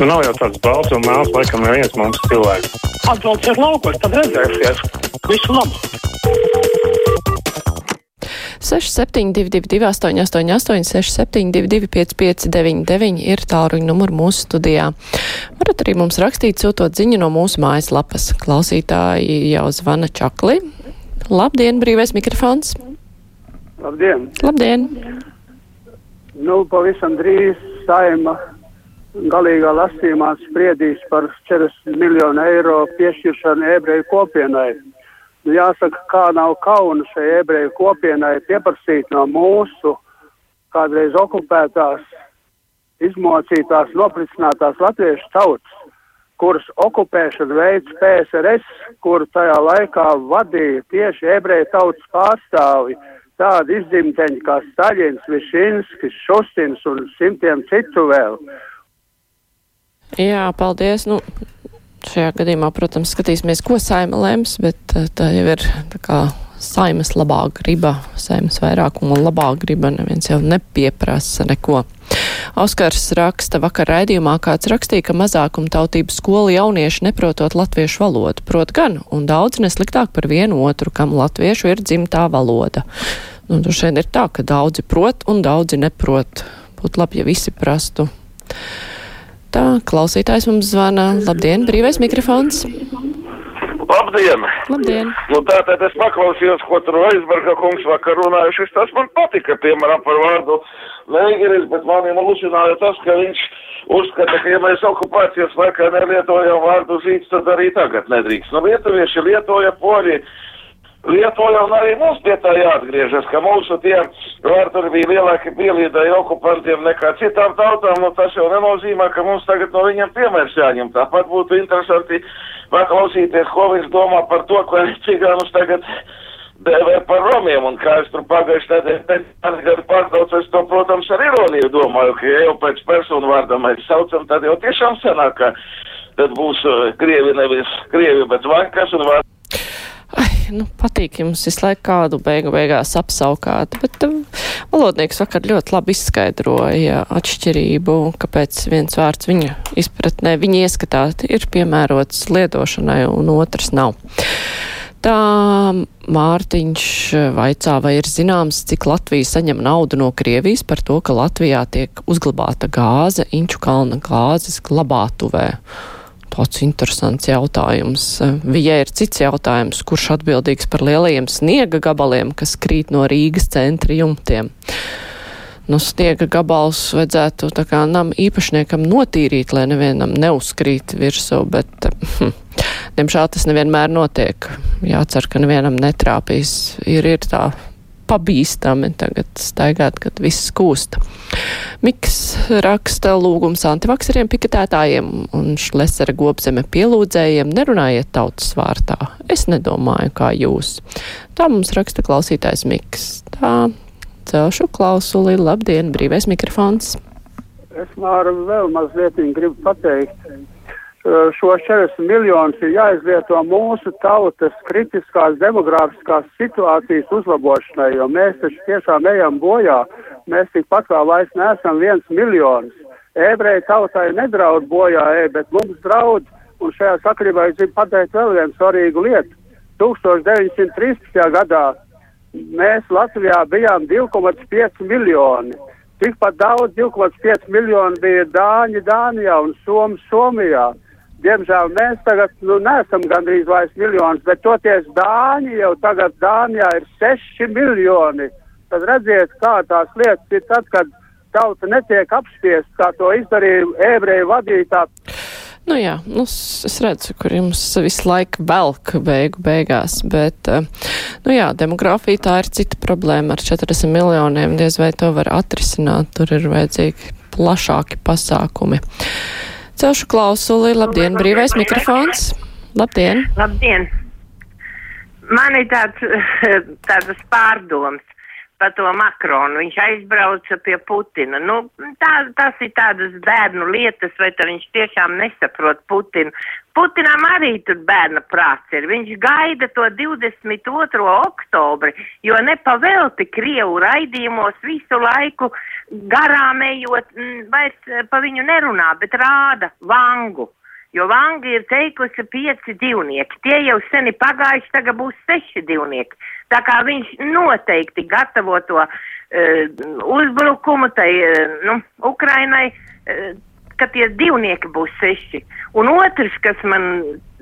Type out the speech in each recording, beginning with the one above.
Nu, nav jau tāds balts un mēls, laikam, neviens mums cilvēks. Atbrauciet laukos, tad redzēsiet. Visu labu! 6722, 888, 672, 559, ir tālruņa numurs mūsu studijā. Varat arī mums rakstīt, sūtot ziņu no mūsu mājaslapas. Klausītāji jau zvana čakli. Labdien, brīvais mikrofons! Labdien! Labdien! Nu, pavisam drīz saima galīgā lasījumā spriedīs par 40 miljonu eiro piešķiršanu ebreju kopienai. Nu, jāsaka, kā nav kauna šai ebreju kopienai pieprasīt no mūsu kādreiz okupētās, izmocītās, noplicinātās latviešu tautas, kuras okupēšana veids PSRS, kuru tajā laikā vadīja tieši ebreju tautas pārstāvi, tādi izdzimteņi kā Staļins, Višinskis, Šustins un simtiem citu vēl. Jā, paldies. Nu, šajā gadījumā, protams, skatīsimies, ko saima lems, bet eh, tā jau ir tā kā saimas labā griba, saimas vairākuma labā griba, neviens jau nepieprasa neko. Oskars raksta vakar raidījumā, kāds rakstīja, ka mazākuma tautību skolu jaunieši neprotot latviešu valodu. Prot gan, un daudz nesliktāk par vienu otru, kam latviešu ir dzimtā valoda. Nu, šeit ir tā, ka daudzi prot un daudzi neprot. Būtu labi, ja visi prastu. Tā, klausītājs mums zvana. Labdien, brīvais mikrofons. Labdien! Labdien! Nu, tātad es paklausījos, ko tur Vaisberga kungs vakar runājušas. Tas man patika, piemēram, par vārdu Neigeris, bet mani mulsināja tas, ka viņš uzskata, ka ja mēs okupācijas laikā nelietojam vārdu zīts, tad arī tagad nedrīkst. Nu, lietuvieši lietoja poļi. Lietuva un arī mums pie tā jāatgriežas, ka mūsu tie vārturi bija lielāki pielīdēji okupantiem nekā citām tautām, nu tas jau nenozīmē, ka mums tagad no viņiem piemērs jāņem. Tāpat būtu interesanti paklausīties, ko viņš domā par to, ko viņš cigānus tagad dēvē par romiem, un kā es tur pagājušajā nedēļā gadu pārtraucu, es to, protams, ar ironiju domāju, ka ja jau pēc personu vārda mēs saucam, tad jau tiešām sanāk, ka tad būs uh, krievi nevis krievi, bet vankas un vārds. Nu, patīk jums visu laiku kādu beigu beigās apsaukāt, bet uh, valodnieks vakar ļoti labi izskaidroja atšķirību, kāpēc viens vārds viņa izpratnē, viņa ieskatā ir piemērots lietošanai un otrs nav. Tā Mārtiņš vaicā, vai ir zināms, cik Latvija saņem naudu no Krievijas par to, ka Latvijā tiek uzglabāta gāze Inču kalna gāzes glabātuvē. Tāds interesants jautājums. Vijai ir cits jautājums, kurš atbildīgs par lielajiem sniega gabaliem, kas krīt no Rīgas centra jumtiem. Nu, sniega gabals vajadzētu tā kā nam īpašniekam notīrīt, lai nevienam neuzkrīt virsū, bet, hm, diemžēl tas nevienmēr notiek. Jācer, ka nevienam netrāpīs. Ir, ir tā pabīstami tagad staigāt, kad viss kūst. Miks raksta lūgums antivakseriem, piketētājiem un šlesera gobzeme pielūdzējiem nerunājiet tautas vārtā. Es nedomāju, kā jūs. Tā mums raksta klausītājs Miks. Tā celšu klausuli. Labdien, brīvais mikrofons. Es Māra vēl mazliet gribu pateikt. Šo 40 miljonus ir jāizlieto mūsu tautas kritiskās demogrāfiskās situācijas uzlabošanai, jo mēs taču tiešām ejam bojā. Mēs tikpat kā vairs neesam viens miljons. Ebreju tautai nedraud bojā, e, bet mums draud, un šajā sakarībā es gribu pateikt vēl vienu svarīgu lietu. 1913. gadā mēs Latvijā bijām 2,5 miljoni. Tikpat daudz, 2,5 miljoni bija Dāņi Dānijā un Somi Somijā. Diemžēl mēs tagad nu, neesam gandrīz vairs miljonus, bet toties Dāņi jau tagad Dānijā ir 6 miljoni. Tad redziet, kā tās lietas ir tad, kad tauta netiek apspiest, kā to izdarīja ebreju vadītāji. Nu jā, nu, es redzu, kur jums visu laiku velk beigu beigās, bet, nu jā, demografija tā ir cita problēma ar 40 miljoniem, diez vai to var atrisināt, tur ir vajadzīgi plašāki pasākumi. Celšu klausuli, labdien, brīvais mikrofons. Labdien! Labdien! Man ir tāds, tādas pārdoms par to Makronu. Viņš aizbrauca pie Putina. Nu, tā, tas ir tādas bērnu lietas, vai tā viņš tiešām nesaprot Putinu. Putinam arī tur bērna prāts ir. Viņš gaida to 22. oktobri, jo nepavelti Krievu raidījumos visu laiku garām ejot, mm, vairs eh, pa viņu nerunā, bet rāda vangu. Jo Vanga ir teikusi pieci divnieki. Tie jau seni pagājuši, tagad būs seši divnieki. Tā kā viņš noteikti gatavo to uh, uzbrukumu tai, uh, nu, Ukrainai, uh, ka tie divnieki būs seši. Un otrs, kas man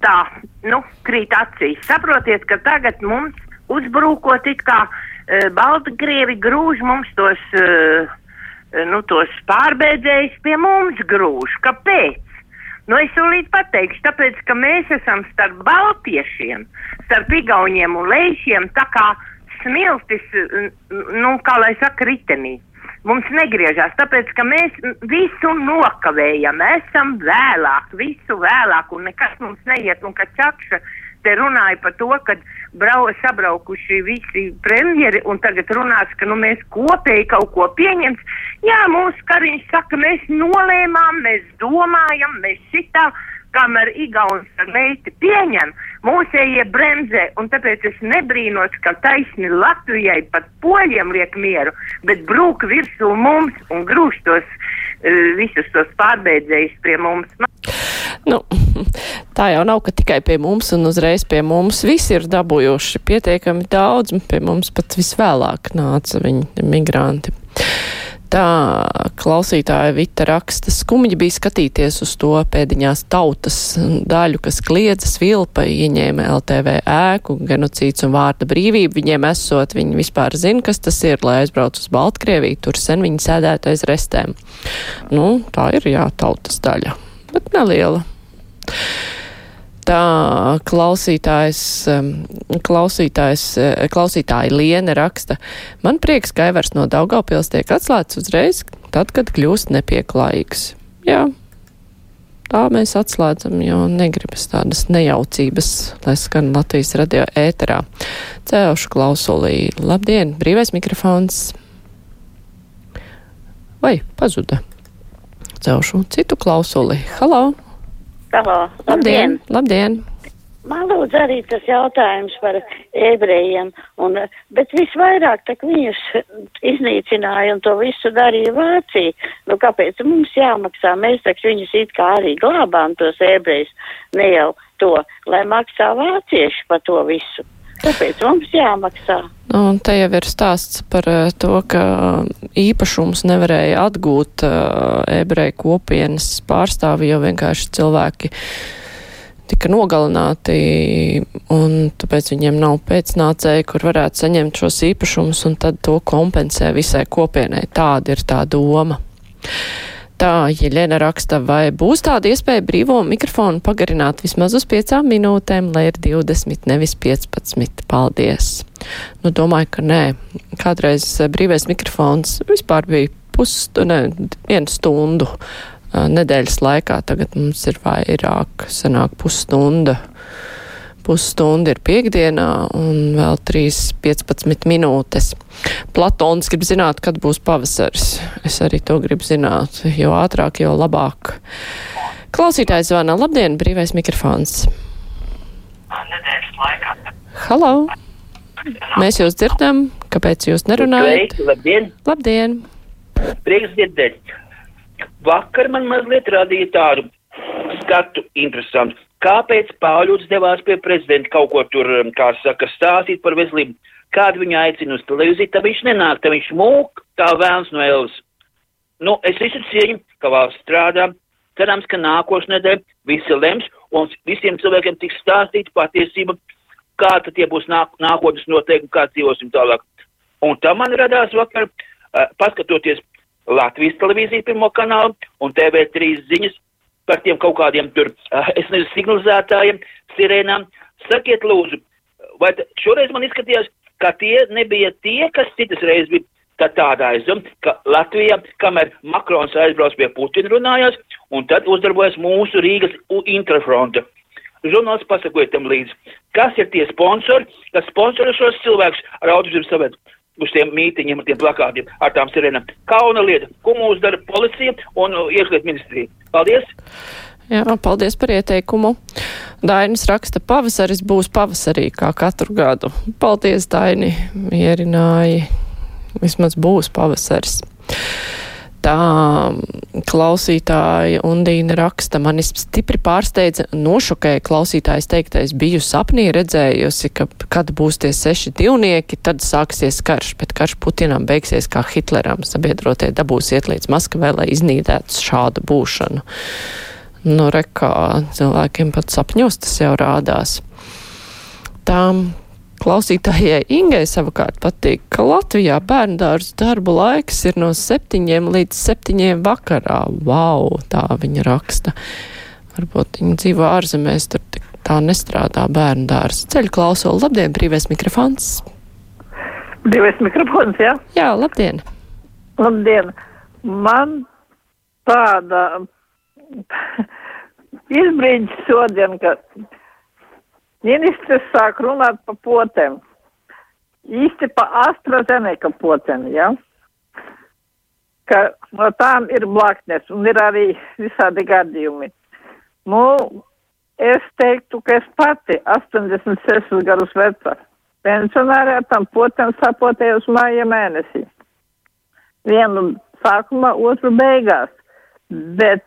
tā, nu, krīt acīs, saprotiet, ka tagad mums uzbrūkot it kā uh, Baltkrievi grūž mums tos, uh, nu, tos pārbēdzējus pie mums grūž. Kāpēc? Nu, es tūlīt pateikšu, tāpēc, ka mēs esam starp baltiešiem, starp igauniem un leišiem, tā kā smiltis, nu, kā lai saka, ritenī. Mums negriežās, tāpēc, ka mēs visu nokavējam, esam vēlāk, visu vēlāk, un nekas mums neiet, un ka čakša te runāja par to, ka brau, sabraukuši visi premjeri un tagad runās, ka nu, mēs kopēji kaut ko pieņems. Jā, mūsu kariņš saka, mēs nolēmām, mēs domājam, mēs šitā, kamēr Igauns ar leiti pieņem, mūsējie bremzē, un tāpēc es nebrīnos, ka taisni Latvijai pat poļiem liek mieru, bet brūk virsū mums un grūž tos uh, visus tos pārbeidzējus pie mums. Nu, tā jau nav, ka tikai pie mums un uzreiz pie mums visi ir dabūjuši pietiekami daudz, pie mums pat visvēlāk nāca viņi migranti. Tā klausītāja Vita raksta, skumji bija skatīties uz to pēdiņās tautas daļu, kas kliedza svilpa, ieņēma LTV ēku, genocīds un vārda brīvība. Viņiem esot, viņi vispār zina, kas tas ir, lai aizbrauc uz Baltkrieviju, tur sen viņi sēdētu aiz restēm. Nu, tā ir, jā, tautas daļa, bet neliela. Tā klausītājs, klausītājs, uh, klausītāja Liene raksta, man prieks, ka Aivars no Daugavpils tiek atslēgts uzreiz, tad, kad kļūst nepieklājīgs. Jā, tā mēs atslēdzam, jo negribas tādas nejaucības, lai skan Latvijas radio ēterā. Cēlušu klausulī. Labdien, brīvais mikrofons. Vai pazuda? Cēlušu citu klausuli. Halo! Halo, Labdien! Labdien! Man lūdzu arī tas jautājums par ebrejiem, un, bet visvairāk tak viņus iznīcināja un to visu darīja Vācija. Nu, kāpēc mums jāmaksā? Mēs taču viņus it kā arī glābām tos ebrejus, ne jau to, lai maksā vācieši par to visu. Kāpēc mums jāmaksā? Un te jau ir stāsts par uh, to, ka īpašums nevarēja atgūt uh, ebreju kopienas pārstāvi, jo vienkārši cilvēki tika nogalināti, un tāpēc viņiem nav pēcnācēji, kur varētu saņemt šos īpašumus, un tad to kompensē visai kopienai. Tāda ir tā doma. Tā, Jeļena raksta, vai būs tāda iespēja brīvo mikrofonu pagarināt vismaz uz piecām minūtēm, lai ir 20, nevis 15. Paldies! Nu, domāju, ka nē. Kādreiz brīvais mikrofons vispār bija pusstundu, ne, vienu stundu nedēļas laikā. Tagad mums ir vairāk, sanāk pusstunda pusstunda ir piekdienā un vēl 3-15 minūtes. Platons grib zināt, kad būs pavasaris. Es arī to gribu zināt, jo ātrāk, jo labāk. Klausītājs zvana. Labdien, brīvais mikrofons. Halo! Mēs jūs dzirdam, kāpēc jūs nerunājat? Sveiki, labdien! Labdien! Prieks dzirdēt. Vakar man mazliet radīja tādu skatu interesantu kāpēc Pāvļots devās pie prezidenta kaut ko tur, um, kā saka, stāstīt par veselību, kādu viņu aicina uz televīziju, tad viņš nenāk, tad viņš mūk kā vēlns no Elas. Nu, es visu cieņu, ka valsts strādā, cerams, ka nākošu nedēļu visi lems un visiem cilvēkiem tiks stāstīta patiesība, kā tad tie būs nāk, nākotnes noteikumi, kā dzīvosim tālāk. Un tam man radās vakar, uh, paskatoties Latvijas televīziju pirmo kanālu un TV3 ziņas, par tiem kaut kādiem tur, es nezinu, signalizētājiem, sirēnām. Sakiet, lūdzu, vai šoreiz man izskatījās, ka tie nebija tie, kas citas reizes bija tā tādā aizdomu, ka Latvija, kamēr Makrons aizbrauc pie Putina runājās, un tad uzdarbojas mūsu Rīgas interfronta. Žurnāls pasakoja tam līdzi, kas ir tie sponsori, kas sponsoro šos cilvēkus ar autozīmes savētu uz tiem mītiņiem, ar tiem plakātiem, ar tām sirēnām. Kauna lieta, ko mūs dara policija un iekšliet ministrija. Paldies! Jā, paldies par ieteikumu. Dainis raksta, pavasaris būs pavasarī kā katru gadu. Paldies, Daini, mierināji. Vismaz būs pavasaris. Tā klausītāja Undīna raksta, mani stipri pārsteidza, nošokēja klausītājs teiktais, biju sapnī redzējusi, ka kad būs tie seši divnieki, tad sāksies karš, bet karš Putinam beigsies kā Hitleram, sabiedrotie dabūs iet līdz Maskavai, lai iznīdētu šādu būšanu. Nu, rekā cilvēkiem pat sapņos tas jau rādās. Tām Klausītājai Ingai savukārt patīk, ka Latvijā bērndārzu darba laiks ir no septiņiem līdz septiņiem vakarā. Wow, tā viņa raksta. Varbūt viņa dzīvo ārzemēs, tur tā nestrādā bērndārs. Ceļu klausulu, labdien, brīvais mikrofons. Brīvais mikrofons, jā? Jā, labdien. Labdien. Man tāda izbrīdis šodien, ka Ministrs sāk runāt par potēm. Īsti pa AstraZeneca potēm, ja? Ka no tām ir blaknes un ir arī visādi gadījumi. Nu, es teiktu, ka es pati 86 gadus veca pensionārē tam potēm sapotējos māja mēnesī. Vienu sākumā, otru beigās. Bet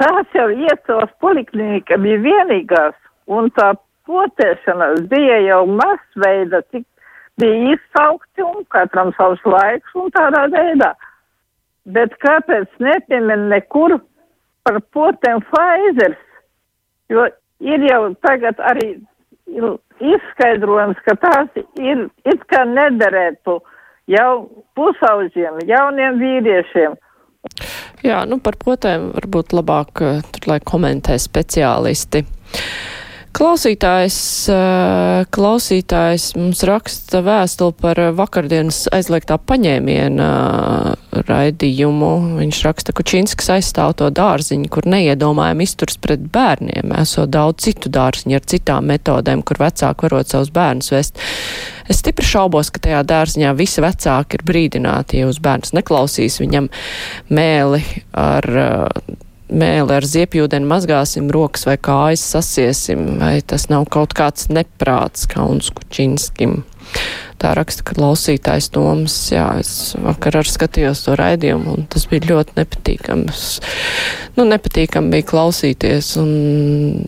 tās jau iecels poliklinika bija vienīgās, un tā potēšanas bija jau masveida, tik bija izsaukti un katram savs laiks un tādā veidā. Bet kāpēc nepiemin nekur par potēm Pfizers? Jo ir jau tagad arī izskaidrojums, ka tās ir it kā nederētu jau pusauģiem, jauniem vīriešiem. Jā, nu par potēm varbūt labāk eh, tur, lai komentē speciālisti. Klausītājs, eh, klausītājs mums raksta vēstuli par vakardienas aizliegtā paņēmiena eh, raidījumu. Viņš raksta, ka Kučinskis aizstāv to dārziņu, kur neiedomājami izturs pret bērniem, esot daudz citu dārziņu ar citām metodēm, kur vecāki varot savus bērnus vest. Es stipri šaubos, ka tajā dārziņā visi vecāki ir brīdināti, ja uz bērns neklausīs viņam mēli ar mēli ar ziepjūdeni mazgāsim, rokas vai kājas sasiesim, vai tas nav kaut kāds neprāts kauns Kučinskim. Tā raksta, ka klausītājs Toms, jā, es vakar ar skatījos to raidījumu, un tas bija ļoti nepatīkams. Nu, nepatīkam bija klausīties, un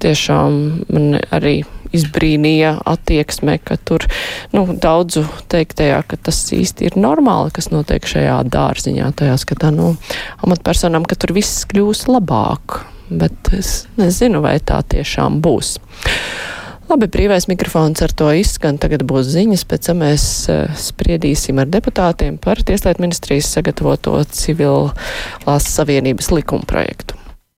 tiešām man arī izbrīnīja attieksme, ka tur nu, daudzu teiktajā, ka tas īsti ir normāli, kas notiek šajā dārziņā, tajā skatā no nu, amatpersonām, ka tur viss kļūs labāk. Bet es nezinu, vai tā tiešām būs. Labi, brīvais mikrofons ar to izskan. Tagad būs ziņas, pēc tam mēs uh, spriedīsim ar deputātiem par Tieslietu ministrijas sagatavoto civilās savienības likuma projektu.